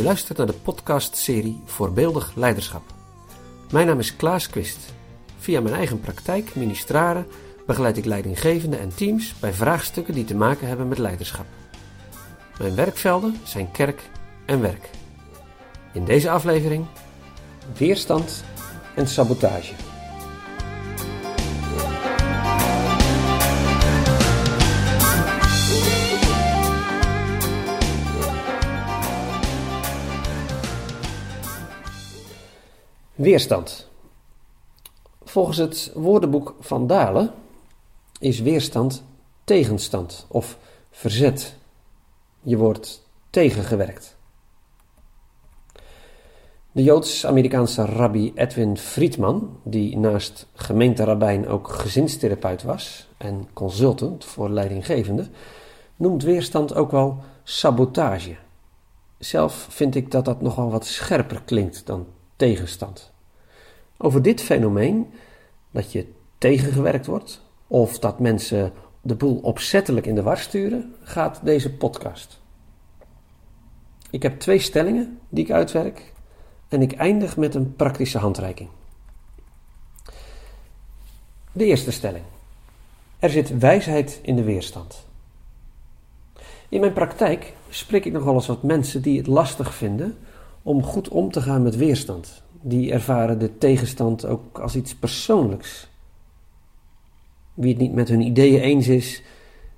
Je luistert naar de podcastserie Voorbeeldig Leiderschap. Mijn naam is Klaas Quist. Via mijn eigen praktijk, ministraren, begeleid ik leidinggevenden en teams bij vraagstukken die te maken hebben met leiderschap. Mijn werkvelden zijn kerk en werk. In deze aflevering weerstand en sabotage. Weerstand. Volgens het woordenboek van Dalen is weerstand tegenstand of verzet. Je wordt tegengewerkt. De Joods-Amerikaanse rabbi Edwin Friedman, die naast gemeenterabijn ook gezinstherapeut was en consultant voor leidinggevenden, noemt weerstand ook wel sabotage. Zelf vind ik dat dat nogal wat scherper klinkt dan tegenstand. Over dit fenomeen, dat je tegengewerkt wordt of dat mensen de boel opzettelijk in de war sturen, gaat deze podcast. Ik heb twee stellingen die ik uitwerk en ik eindig met een praktische handreiking. De eerste stelling. Er zit wijsheid in de weerstand. In mijn praktijk spreek ik nog wel eens wat mensen die het lastig vinden om goed om te gaan met weerstand. Die ervaren de tegenstand ook als iets persoonlijks. Wie het niet met hun ideeën eens is,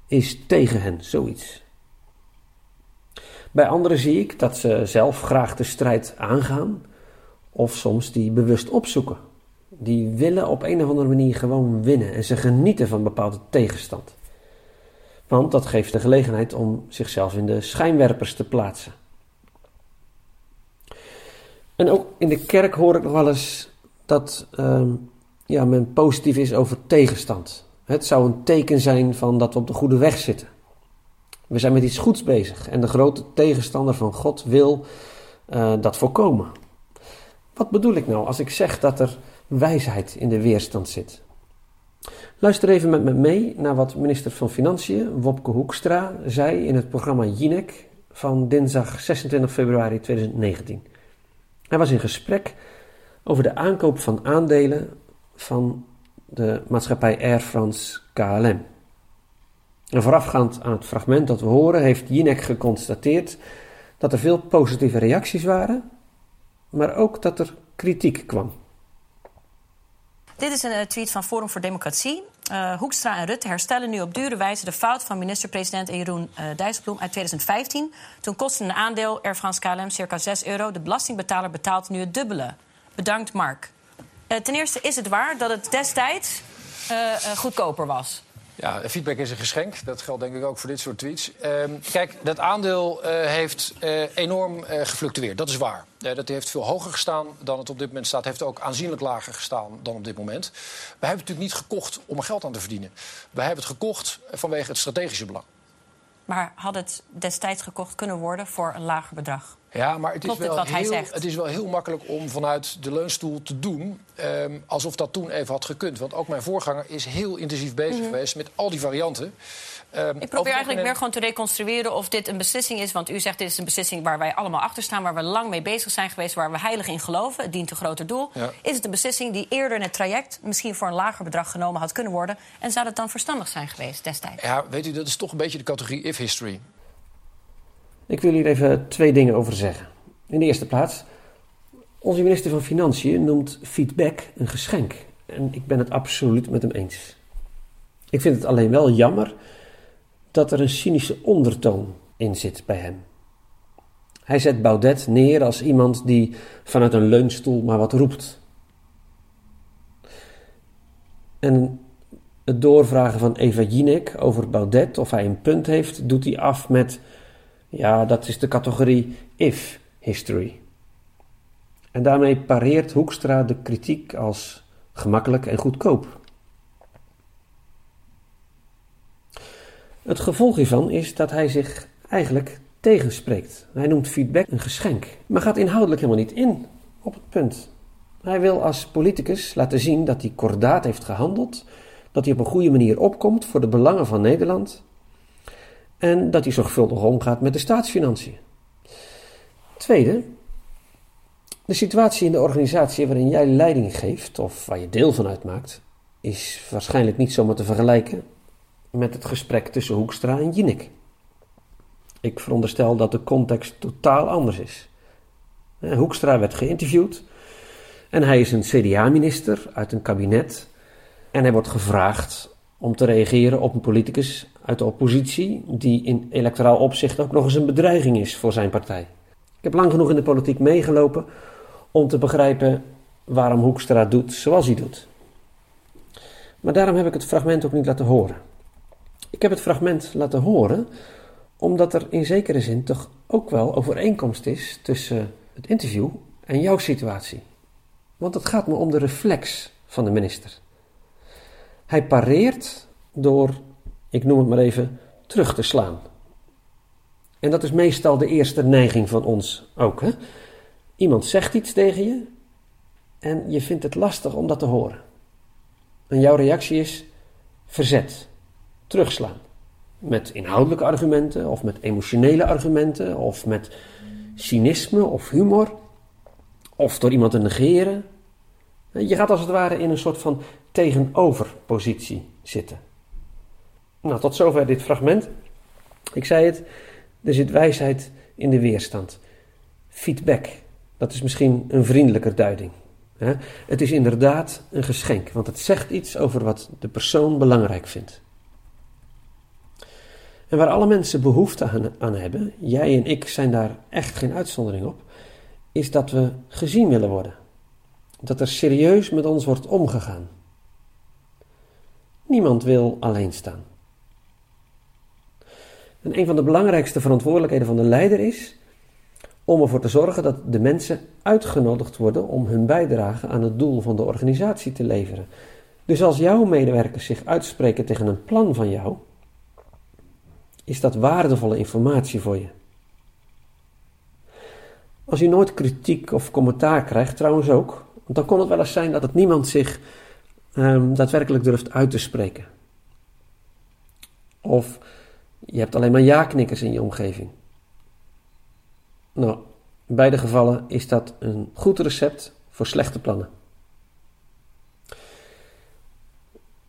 is tegen hen, zoiets. Bij anderen zie ik dat ze zelf graag de strijd aangaan, of soms die bewust opzoeken. Die willen op een of andere manier gewoon winnen en ze genieten van bepaalde tegenstand. Want dat geeft de gelegenheid om zichzelf in de schijnwerpers te plaatsen. En ook in de kerk hoor ik nog wel eens dat uh, ja, men positief is over tegenstand. Het zou een teken zijn van dat we op de goede weg zitten. We zijn met iets goeds bezig en de grote tegenstander van God wil uh, dat voorkomen. Wat bedoel ik nou als ik zeg dat er wijsheid in de weerstand zit? Luister even met me mee naar wat minister van Financiën, Wopke Hoekstra, zei in het programma Jinek van dinsdag 26 februari 2019. Hij was in gesprek over de aankoop van aandelen van de maatschappij Air France KLM. En voorafgaand aan het fragment dat we horen, heeft Jinek geconstateerd dat er veel positieve reacties waren, maar ook dat er kritiek kwam. Dit is een eh, tweet van Forum voor Democratie. Uh, Hoekstra en Rutte herstellen nu op dure wijze de fout van minister-president Jeroen uh, Dijsselbloem uit 2015. Toen kostte een aandeel Air France KLM circa 6 euro. De belastingbetaler betaalt nu het dubbele. Bedankt, Mark. Uh, ten eerste is het waar dat het destijds goedkoper was. Ja, feedback is een geschenk. Dat geldt denk ik ook voor dit soort tweets. Uh, kijk, dat aandeel uh, heeft uh, enorm uh, gefluctueerd. Dat is waar. dat heeft veel hoger gestaan dan het op dit moment staat. heeft ook aanzienlijk lager gestaan dan op dit moment. Wij hebben het natuurlijk niet gekocht om er geld aan te verdienen. Wij hebben het gekocht vanwege het strategische belang. Maar had het destijds gekocht kunnen worden voor een lager bedrag? Ja, maar het is, wel heel, het is wel heel makkelijk om vanuit de leunstoel te doen. Um, alsof dat toen even had gekund. Want ook mijn voorganger is heel intensief bezig mm -hmm. geweest met al die varianten. Um, ik probeer eigenlijk meer gewoon te reconstrueren of dit een beslissing is. Want u zegt dit is een beslissing waar wij allemaal achter staan, waar we lang mee bezig zijn geweest, waar we heilig in geloven. Het dient een groter doel. Ja. Is het een beslissing die eerder in het traject misschien voor een lager bedrag genomen had kunnen worden? En zou dat dan verstandig zijn geweest destijds? Ja, weet u, dat is toch een beetje de categorie if history. Ik wil hier even twee dingen over zeggen. In de eerste plaats, onze minister van Financiën noemt feedback een geschenk. En ik ben het absoluut met hem eens. Ik vind het alleen wel jammer dat er een cynische ondertoon in zit bij hem. Hij zet Baudet neer als iemand die vanuit een leunstoel maar wat roept. En het doorvragen van Eva Jinek over Baudet, of hij een punt heeft, doet hij af met: ja, dat is de categorie if history. En daarmee pareert Hoekstra de kritiek als gemakkelijk en goedkoop. Het gevolg hiervan is dat hij zich eigenlijk tegenspreekt. Hij noemt feedback een geschenk, maar gaat inhoudelijk helemaal niet in op het punt. Hij wil als politicus laten zien dat hij kordaat heeft gehandeld, dat hij op een goede manier opkomt voor de belangen van Nederland en dat hij zorgvuldig omgaat met de staatsfinanciën. Tweede, de situatie in de organisatie waarin jij leiding geeft, of waar je deel van uitmaakt, is waarschijnlijk niet zomaar te vergelijken met het gesprek tussen Hoekstra en Jinek. Ik veronderstel dat de context totaal anders is. Hoekstra werd geïnterviewd en hij is een CDA-minister uit een kabinet en hij wordt gevraagd om te reageren op een politicus uit de oppositie die in electoraal opzicht ook nog eens een bedreiging is voor zijn partij. Ik heb lang genoeg in de politiek meegelopen om te begrijpen waarom Hoekstra doet zoals hij doet. Maar daarom heb ik het fragment ook niet laten horen. Ik heb het fragment laten horen omdat er in zekere zin toch ook wel overeenkomst is tussen het interview en jouw situatie. Want het gaat me om de reflex van de minister. Hij pareert door, ik noem het maar even, terug te slaan. En dat is meestal de eerste neiging van ons ook. Hè? Iemand zegt iets tegen je en je vindt het lastig om dat te horen. En jouw reactie is verzet, terugslaan. Met inhoudelijke argumenten of met emotionele argumenten of met cynisme of humor. Of door iemand te negeren. Je gaat als het ware in een soort van tegenoverpositie zitten. Nou, tot zover dit fragment. Ik zei het, er zit wijsheid in de weerstand. Feedback, dat is misschien een vriendelijker duiding. Het is inderdaad een geschenk, want het zegt iets over wat de persoon belangrijk vindt. En waar alle mensen behoefte aan, hebben, jij en ik zijn daar echt geen uitzondering op, is dat we gezien willen worden. Dat er serieus met ons wordt omgegaan. Niemand wil alleen staan. En een van de belangrijkste verantwoordelijkheden van de leider is om ervoor te zorgen dat de mensen uitgenodigd worden om hun bijdrage aan het doel van de organisatie te leveren. Dus als jouw medewerkers zich uitspreken tegen een plan van jou, is dat waardevolle informatie voor je. Als je nooit kritiek of commentaar krijgt, trouwens ook, dan kon het wel eens zijn dat het niemand zich um, daadwerkelijk durft uit te spreken. Of je hebt alleen maar ja-knikkers in je omgeving. Nou, in beide gevallen is dat een goed recept voor slechte plannen.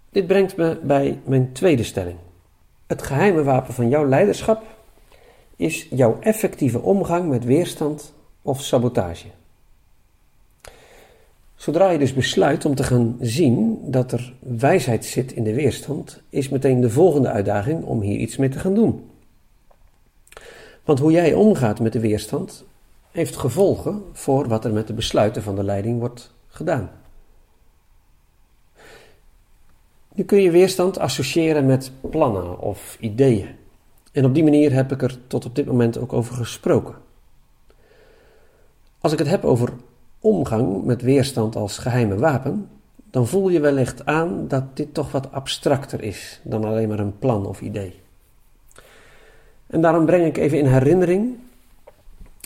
Dit brengt me bij mijn tweede stelling. Het geheime wapen van jouw leiderschap is jouw effectieve omgang met weerstand of sabotage. Zodra je dus besluit om te gaan zien dat er wijsheid zit in de weerstand, is meteen de volgende uitdaging om hier iets mee te gaan doen. Want hoe jij omgaat met de weerstand heeft gevolgen voor wat er met de besluiten van de leiding wordt gedaan. Nu kun je weerstand associëren met plannen of ideeën. En op die manier heb ik er tot op dit moment ook over gesproken. Als ik het heb over omgang met weerstand als geheime wapen, dan voel je wellicht aan dat dit toch wat abstracter is dan alleen maar een plan of idee. En daarom breng ik even in herinnering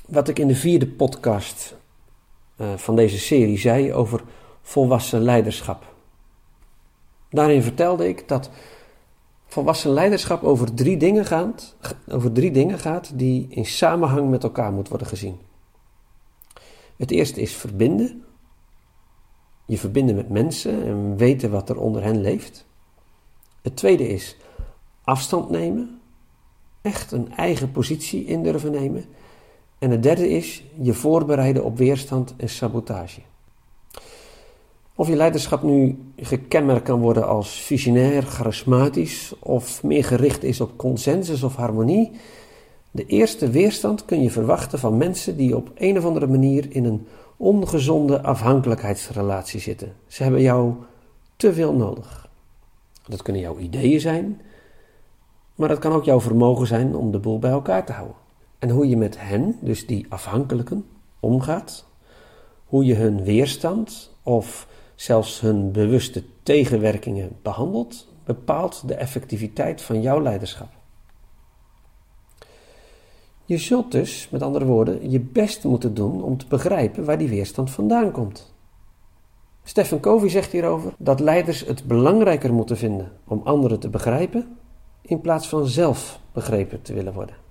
wat ik in de vierde podcast uh, van deze serie zei over volwassen leiderschap. Daarin vertelde ik dat volwassen leiderschap over drie dingen gaat, over drie dingen gaat die in samenhang met elkaar moeten worden gezien. Het eerste is verbinden. Je verbinden met mensen en weten wat er onder hen leeft. Het tweede is afstand nemen. Echt een eigen positie in durven nemen. En het derde is je voorbereiden op weerstand en sabotage. Of je leiderschap nu gekenmerkt kan worden als visionair, charismatisch of meer gericht is op consensus of harmonie. De eerste weerstand kun je verwachten van mensen die op een of andere manier in een ongezonde afhankelijkheidsrelatie zitten. Ze hebben jou te veel nodig. Dat kunnen jouw ideeën zijn, maar het kan ook jouw vermogen zijn om de boel bij elkaar te houden. En hoe je met hen, dus die afhankelijken, omgaat, hoe je hun weerstand of zelfs hun bewuste tegenwerkingen behandelt, bepaalt de effectiviteit van jouw leiderschap. Je zult dus, met andere woorden, je best moeten doen om te begrijpen waar die weerstand vandaan komt. Stefan Covey zegt hierover dat leiders het belangrijker moeten vinden om anderen te begrijpen in plaats van zelf begrepen te willen worden.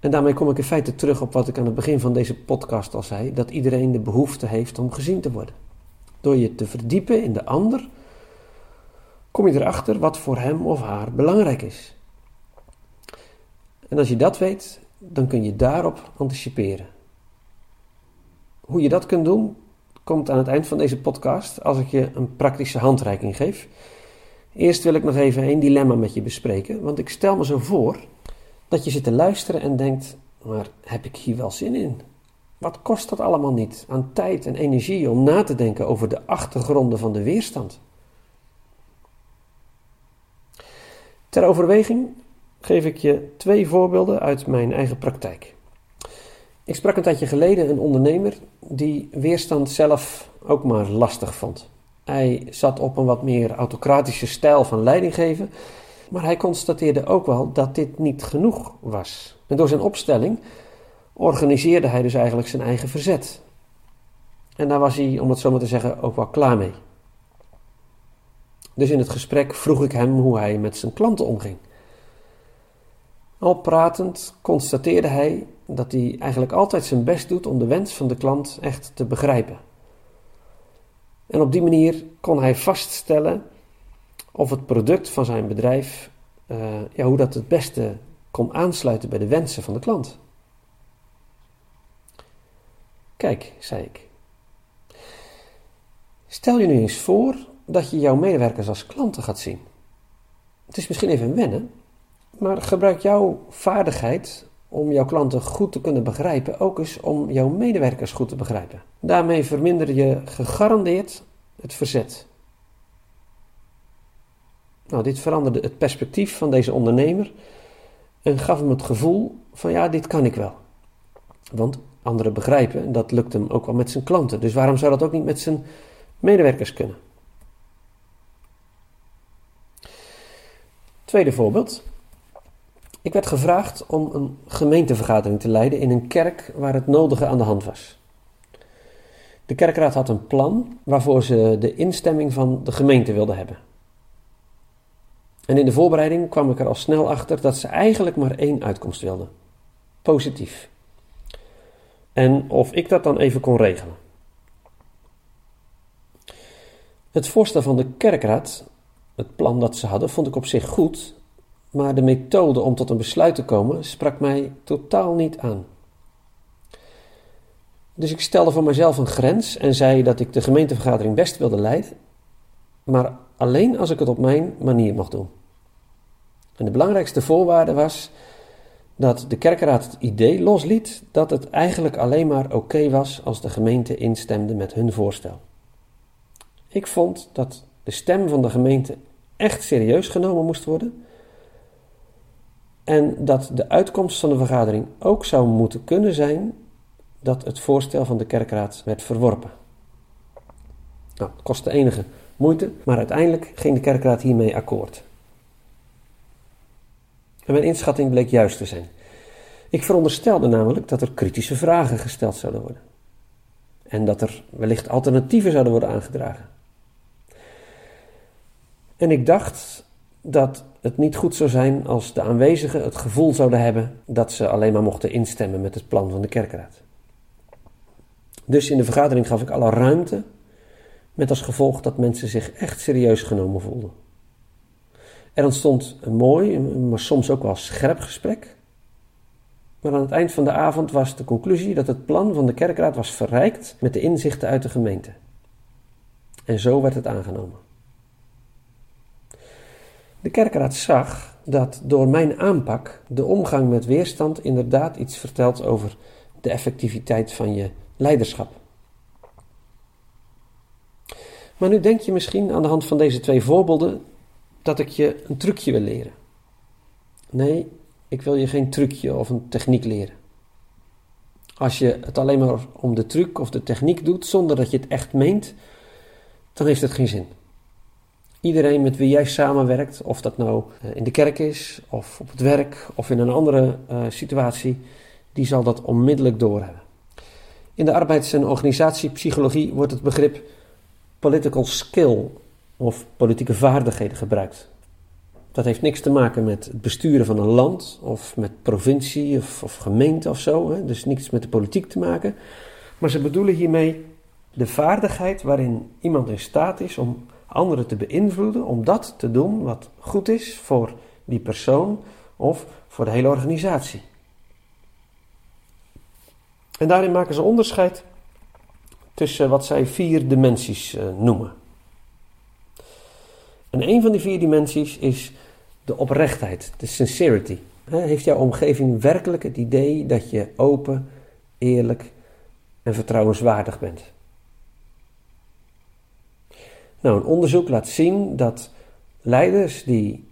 En daarmee kom ik in feite terug op wat ik aan het begin van deze podcast al zei: dat iedereen de behoefte heeft om gezien te worden. Door je te verdiepen in de ander, kom je erachter wat voor hem of haar belangrijk is. En als je dat weet, dan kun je daarop anticiperen. Hoe je dat kunt doen, komt aan het eind van deze podcast als ik je een praktische handreiking geef. Eerst wil ik nog even een dilemma met je bespreken, want ik stel me zo voor dat je zit te luisteren en denkt: maar heb ik hier wel zin in? Wat kost dat allemaal niet aan tijd en energie om na te denken over de achtergronden van de weerstand? Ter overweging geef ik je twee voorbeelden uit mijn eigen praktijk. Ik sprak een tijdje geleden een ondernemer die weerstand zelf ook maar lastig vond. Hij zat op een wat meer autocratische stijl van leidinggeven, maar hij constateerde ook wel dat dit niet genoeg was. En door zijn opstelling organiseerde hij dus eigenlijk zijn eigen verzet. En daar was hij, om het zo maar te zeggen, ook wel klaar mee. Dus in het gesprek vroeg ik hem hoe hij met zijn klanten omging. Al pratend constateerde hij dat hij eigenlijk altijd zijn best doet om de wens van de klant echt te begrijpen. En op die manier kon hij vaststellen of het product van zijn bedrijf, uh, ja, hoe dat het beste kon aansluiten bij de wensen van de klant. Kijk, zei ik. Stel je nu eens voor dat je jouw medewerkers als klanten gaat zien. Het is misschien even wennen, maar gebruik jouw vaardigheid om jouw klanten goed te kunnen begrijpen ook eens om jouw medewerkers goed te begrijpen. Daarmee verminder je gegarandeerd het verzet. Nou, dit veranderde het perspectief van deze ondernemer en gaf hem het gevoel van ja, dit kan ik wel. Want anderen begrijpen, dat lukt hem ook wel met zijn klanten. Dus waarom zou dat ook niet met zijn medewerkers kunnen? Tweede voorbeeld. Ik werd gevraagd om een gemeentevergadering te leiden in een kerk waar het nodige aan de hand was. De kerkraad had een plan waarvoor ze de instemming van de gemeente wilden hebben. En in de voorbereiding kwam ik er al snel achter dat ze eigenlijk maar één uitkomst wilden: positief. En of ik dat dan even kon regelen. Het voorstel van de kerkraad, het plan dat ze hadden, vond ik op zich goed, maar de methode om tot een besluit te komen sprak mij totaal niet aan. Dus ik stelde voor mezelf een grens en zei dat ik de gemeentevergadering best wilde leiden, maar alleen als ik het op mijn manier mocht doen. En de belangrijkste voorwaarde was dat de kerkraad het idee losliet dat het eigenlijk alleen maar oké was als de gemeente instemde met hun voorstel. Ik vond dat de stem van de gemeente echt serieus genomen moest worden en dat de uitkomst van de vergadering ook zou moeten kunnen zijn dat het voorstel van de kerkraad werd verworpen. Nou, kostte enige moeite, maar uiteindelijk ging de kerkraad hiermee akkoord. En mijn inschatting bleek juist te zijn. Ik veronderstelde namelijk dat er kritische vragen gesteld zouden worden. En dat er wellicht alternatieven zouden worden aangedragen. En ik dacht dat het niet goed zou zijn als de aanwezigen het gevoel zouden hebben dat ze alleen maar mochten instemmen met het plan van de kerkraad. Dus in de vergadering gaf ik alle ruimte, met als gevolg dat mensen zich echt serieus genomen voelden. Er ontstond een mooi, maar soms ook wel scherp gesprek. Maar aan het eind van de avond was de conclusie dat het plan van de kerkraad was verrijkt met de inzichten uit de gemeente. En zo werd het aangenomen. De kerkraad zag dat door mijn aanpak de omgang met weerstand inderdaad iets vertelt over de effectiviteit van je leiderschap. Maar nu denk je misschien aan de hand van deze twee voorbeelden dat ik je een trucje wil leren. Nee, ik wil je geen trucje of een techniek leren. Als je het alleen maar om de truc of de techniek doet zonder dat je het echt meent, dan heeft het geen zin. Iedereen met wie jij samenwerkt, of dat nou eh, in de kerk is, of op het werk, of in een andere uh, situatie, die zal dat onmiddellijk doorhebben. In de arbeids- en organisatiepsychologie wordt het begrip political skill of politieke vaardigheden gebruikt. Dat heeft niks te maken met het besturen van een land of met provincie of, of gemeente of zo. Hè? Dus niets met de politiek te maken. Maar ze bedoelen hiermee de vaardigheid waarin iemand in staat is om anderen te beïnvloeden, om dat te doen wat goed is voor die persoon of voor de hele organisatie. En daarin maken ze onderscheid tussen wat zij vier dimensies uh, noemen. En een van die vier dimensies is de oprechtheid, de sincerity. Heeft jouw omgeving werkelijk het idee dat je open, eerlijk en vertrouwenswaardig bent? Nou, een onderzoek laat zien dat leiders die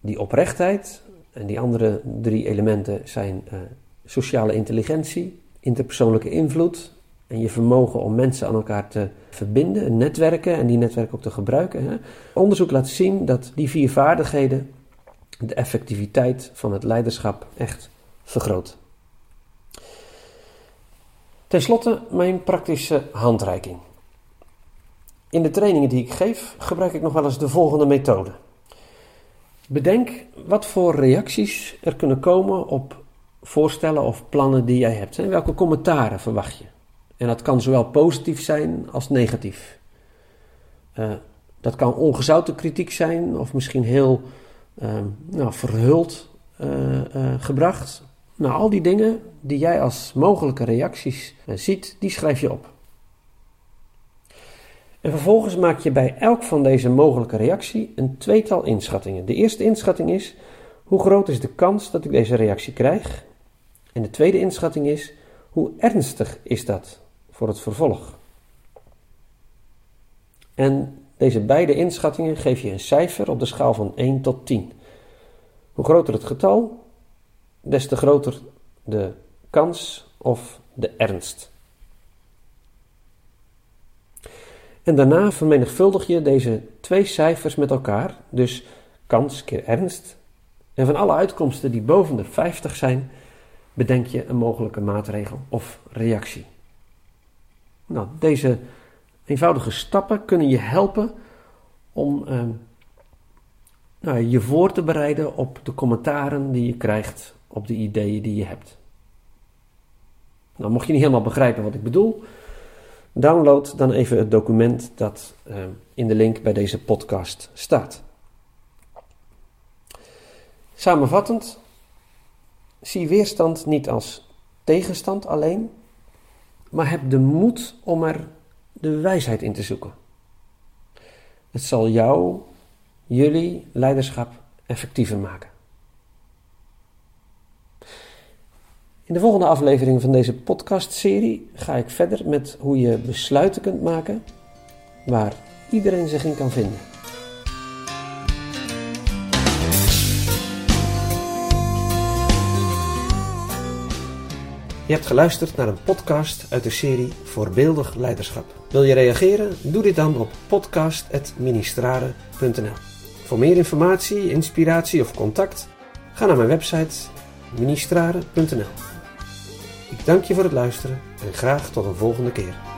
die oprechtheid, en die andere drie elementen zijn uh, sociale intelligentie, interpersoonlijke invloed en je vermogen om mensen aan elkaar te verbinden, netwerken en die netwerken ook te gebruiken. Hè. Onderzoek laat zien dat die vier vaardigheden de effectiviteit van het leiderschap echt vergroot. Ten slotte mijn praktische handreiking. In de trainingen die ik geef gebruik ik nog wel eens de volgende methode. Bedenk wat voor reacties er kunnen komen op voorstellen of plannen die jij hebt. Welke commentaren verwacht je? En dat kan zowel positief zijn als negatief. Uh, dat kan ongezouten kritiek zijn of misschien heel uh, nou, verhuld uh, gebracht. Nou, al die dingen die jij als mogelijke reacties ziet, die schrijf je op. En vervolgens maak je bij elk van deze mogelijke reactie een tweetal inschattingen. De eerste inschatting is: hoe groot is de kans dat ik deze reactie krijg? En de tweede inschatting is: hoe ernstig is dat voor het vervolg? En deze beide inschattingen geef je een cijfer op de schaal van 1 tot 10. Hoe groter het getal, des te groter de kans of de ernst. En daarna vermenigvuldig je deze twee cijfers met elkaar, dus kans keer ernst. En van alle uitkomsten die boven de 50 zijn, bedenk je een mogelijke maatregel of reactie. Nou, deze eenvoudige stappen kunnen je helpen om uh, nou, je voor te bereiden op de commentaren die je krijgt op de ideeën die je hebt. Nou, mocht je niet helemaal begrijpen wat ik bedoel, Download dan even het document dat uh, in de link bij deze podcast staat. Samenvattend, zie weerstand niet als tegenstand alleen, maar heb de moed om er de wijsheid in te zoeken. Het zal jou, jullie leiderschap effectiever maken. In de volgende aflevering van deze podcastserie ga ik verder met hoe je besluiten kunt maken waar iedereen zich in kan vinden. Je hebt geluisterd naar een podcast uit de serie Voorbeeldig Leiderschap. Wil je reageren? Doe dit dan op podcast.ministrare.nl. Voor meer informatie, inspiratie of contact, ga naar mijn website ministrare.nl. Ik dank je voor het luisteren en graag tot een volgende keer.